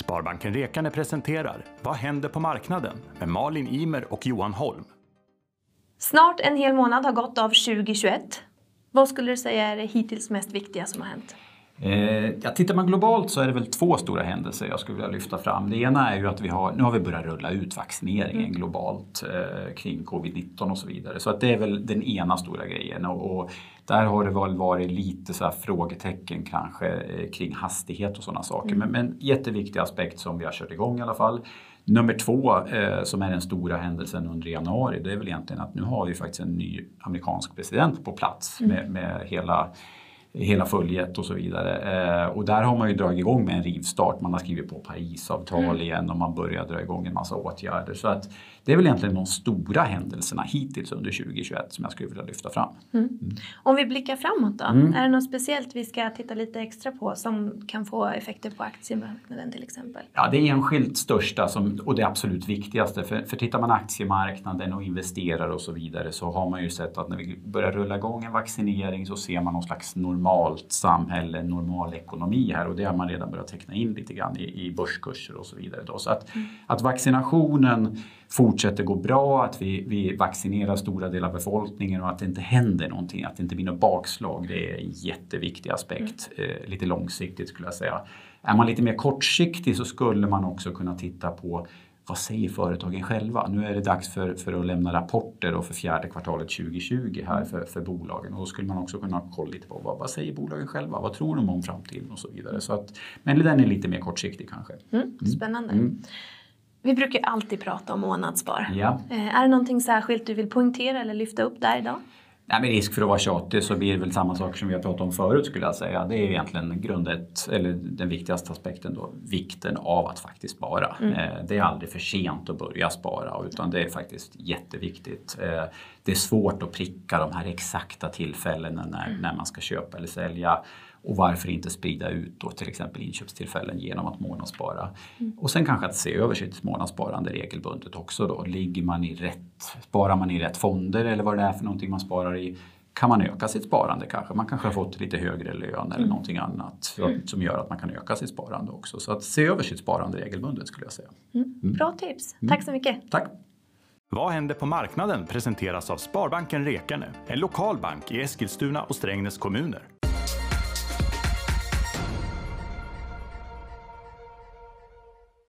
Sparbanken Rekane presenterar Vad händer på marknaden? med Malin Imer och Johan Holm. Snart en hel månad har gått av 2021. Vad skulle du säga är det hittills mest viktiga som har hänt? Eh, ja, tittar man globalt så är det väl två stora händelser jag skulle vilja lyfta fram. Det ena är ju att vi har, nu har vi börjat rulla ut vaccineringen mm. globalt eh, kring covid-19 och så vidare. Så att det är väl den ena stora grejen. Och, och där har det väl varit lite så frågetecken kanske eh, kring hastighet och sådana saker. Mm. Men, men jätteviktig aspekt som vi har kört igång i alla fall. Nummer två eh, som är den stora händelsen under januari det är väl egentligen att nu har vi faktiskt en ny amerikansk president på plats mm. med, med hela hela följet och så vidare. Eh, och där har man ju dragit igång med en rivstart. Man har skrivit på Parisavtal mm. igen och man börjar dra igång en massa åtgärder. Så att det är väl egentligen de stora händelserna hittills under 2021 som jag skulle vilja lyfta fram. Mm. Mm. Om vi blickar framåt då, mm. är det något speciellt vi ska titta lite extra på som kan få effekter på aktiemarknaden till exempel? Ja, det enskilt största som, och det absolut viktigaste. För, för tittar man aktiemarknaden och investerar och så vidare så har man ju sett att när vi börjar rulla igång en vaccinering så ser man någon slags normalt samhälle, normal ekonomi här och det har man redan börjat teckna in lite grann i, i börskurser och så vidare. Då. Så att, mm. att vaccinationen fortsätter gå bra, att vi, vi vaccinerar stora delar av befolkningen och att det inte händer någonting, att det inte blir något bakslag. Det är en jätteviktig aspekt, mm. eh, lite långsiktigt skulle jag säga. Är man lite mer kortsiktig så skulle man också kunna titta på vad säger företagen själva? Nu är det dags för, för att lämna rapporter då för fjärde kvartalet 2020 här för, för bolagen och då skulle man också kunna kolla lite på vad, vad säger bolagen själva? Vad tror de om framtiden och så vidare. Så att, men den är lite mer kortsiktig kanske. Mm, mm. spännande. Mm. Vi brukar alltid prata om månadsspar. Ja. Eh, är det någonting särskilt du vill poängtera eller lyfta upp där idag? Nej, med risk för att vara tjatig så blir det väl samma sak som vi har pratat om förut skulle jag säga. Det är egentligen grundet, eller den viktigaste aspekten då, vikten av att faktiskt spara. Mm. Eh, det är aldrig för sent att börja spara utan det är faktiskt jätteviktigt. Eh, det är svårt att pricka de här exakta tillfällena när, mm. när man ska köpa eller sälja. Och varför inte sprida ut då till exempel inköpstillfällen genom att månadsspara. Mm. Och sen kanske att se över sitt månadssparande regelbundet också. Då. Ligger man i rätt, sparar man i rätt fonder eller vad det är för någonting man sparar i? Kan man öka sitt sparande kanske? Man kanske har fått lite högre lön eller mm. någonting annat mm. som gör att man kan öka sitt sparande också. Så att se över sitt sparande regelbundet skulle jag säga. Mm. mm. Bra tips. Mm. Tack så mycket. Tack. Vad händer på marknaden presenteras av Sparbanken Rekane, en lokal bank i Eskilstuna och Strängnäs kommuner.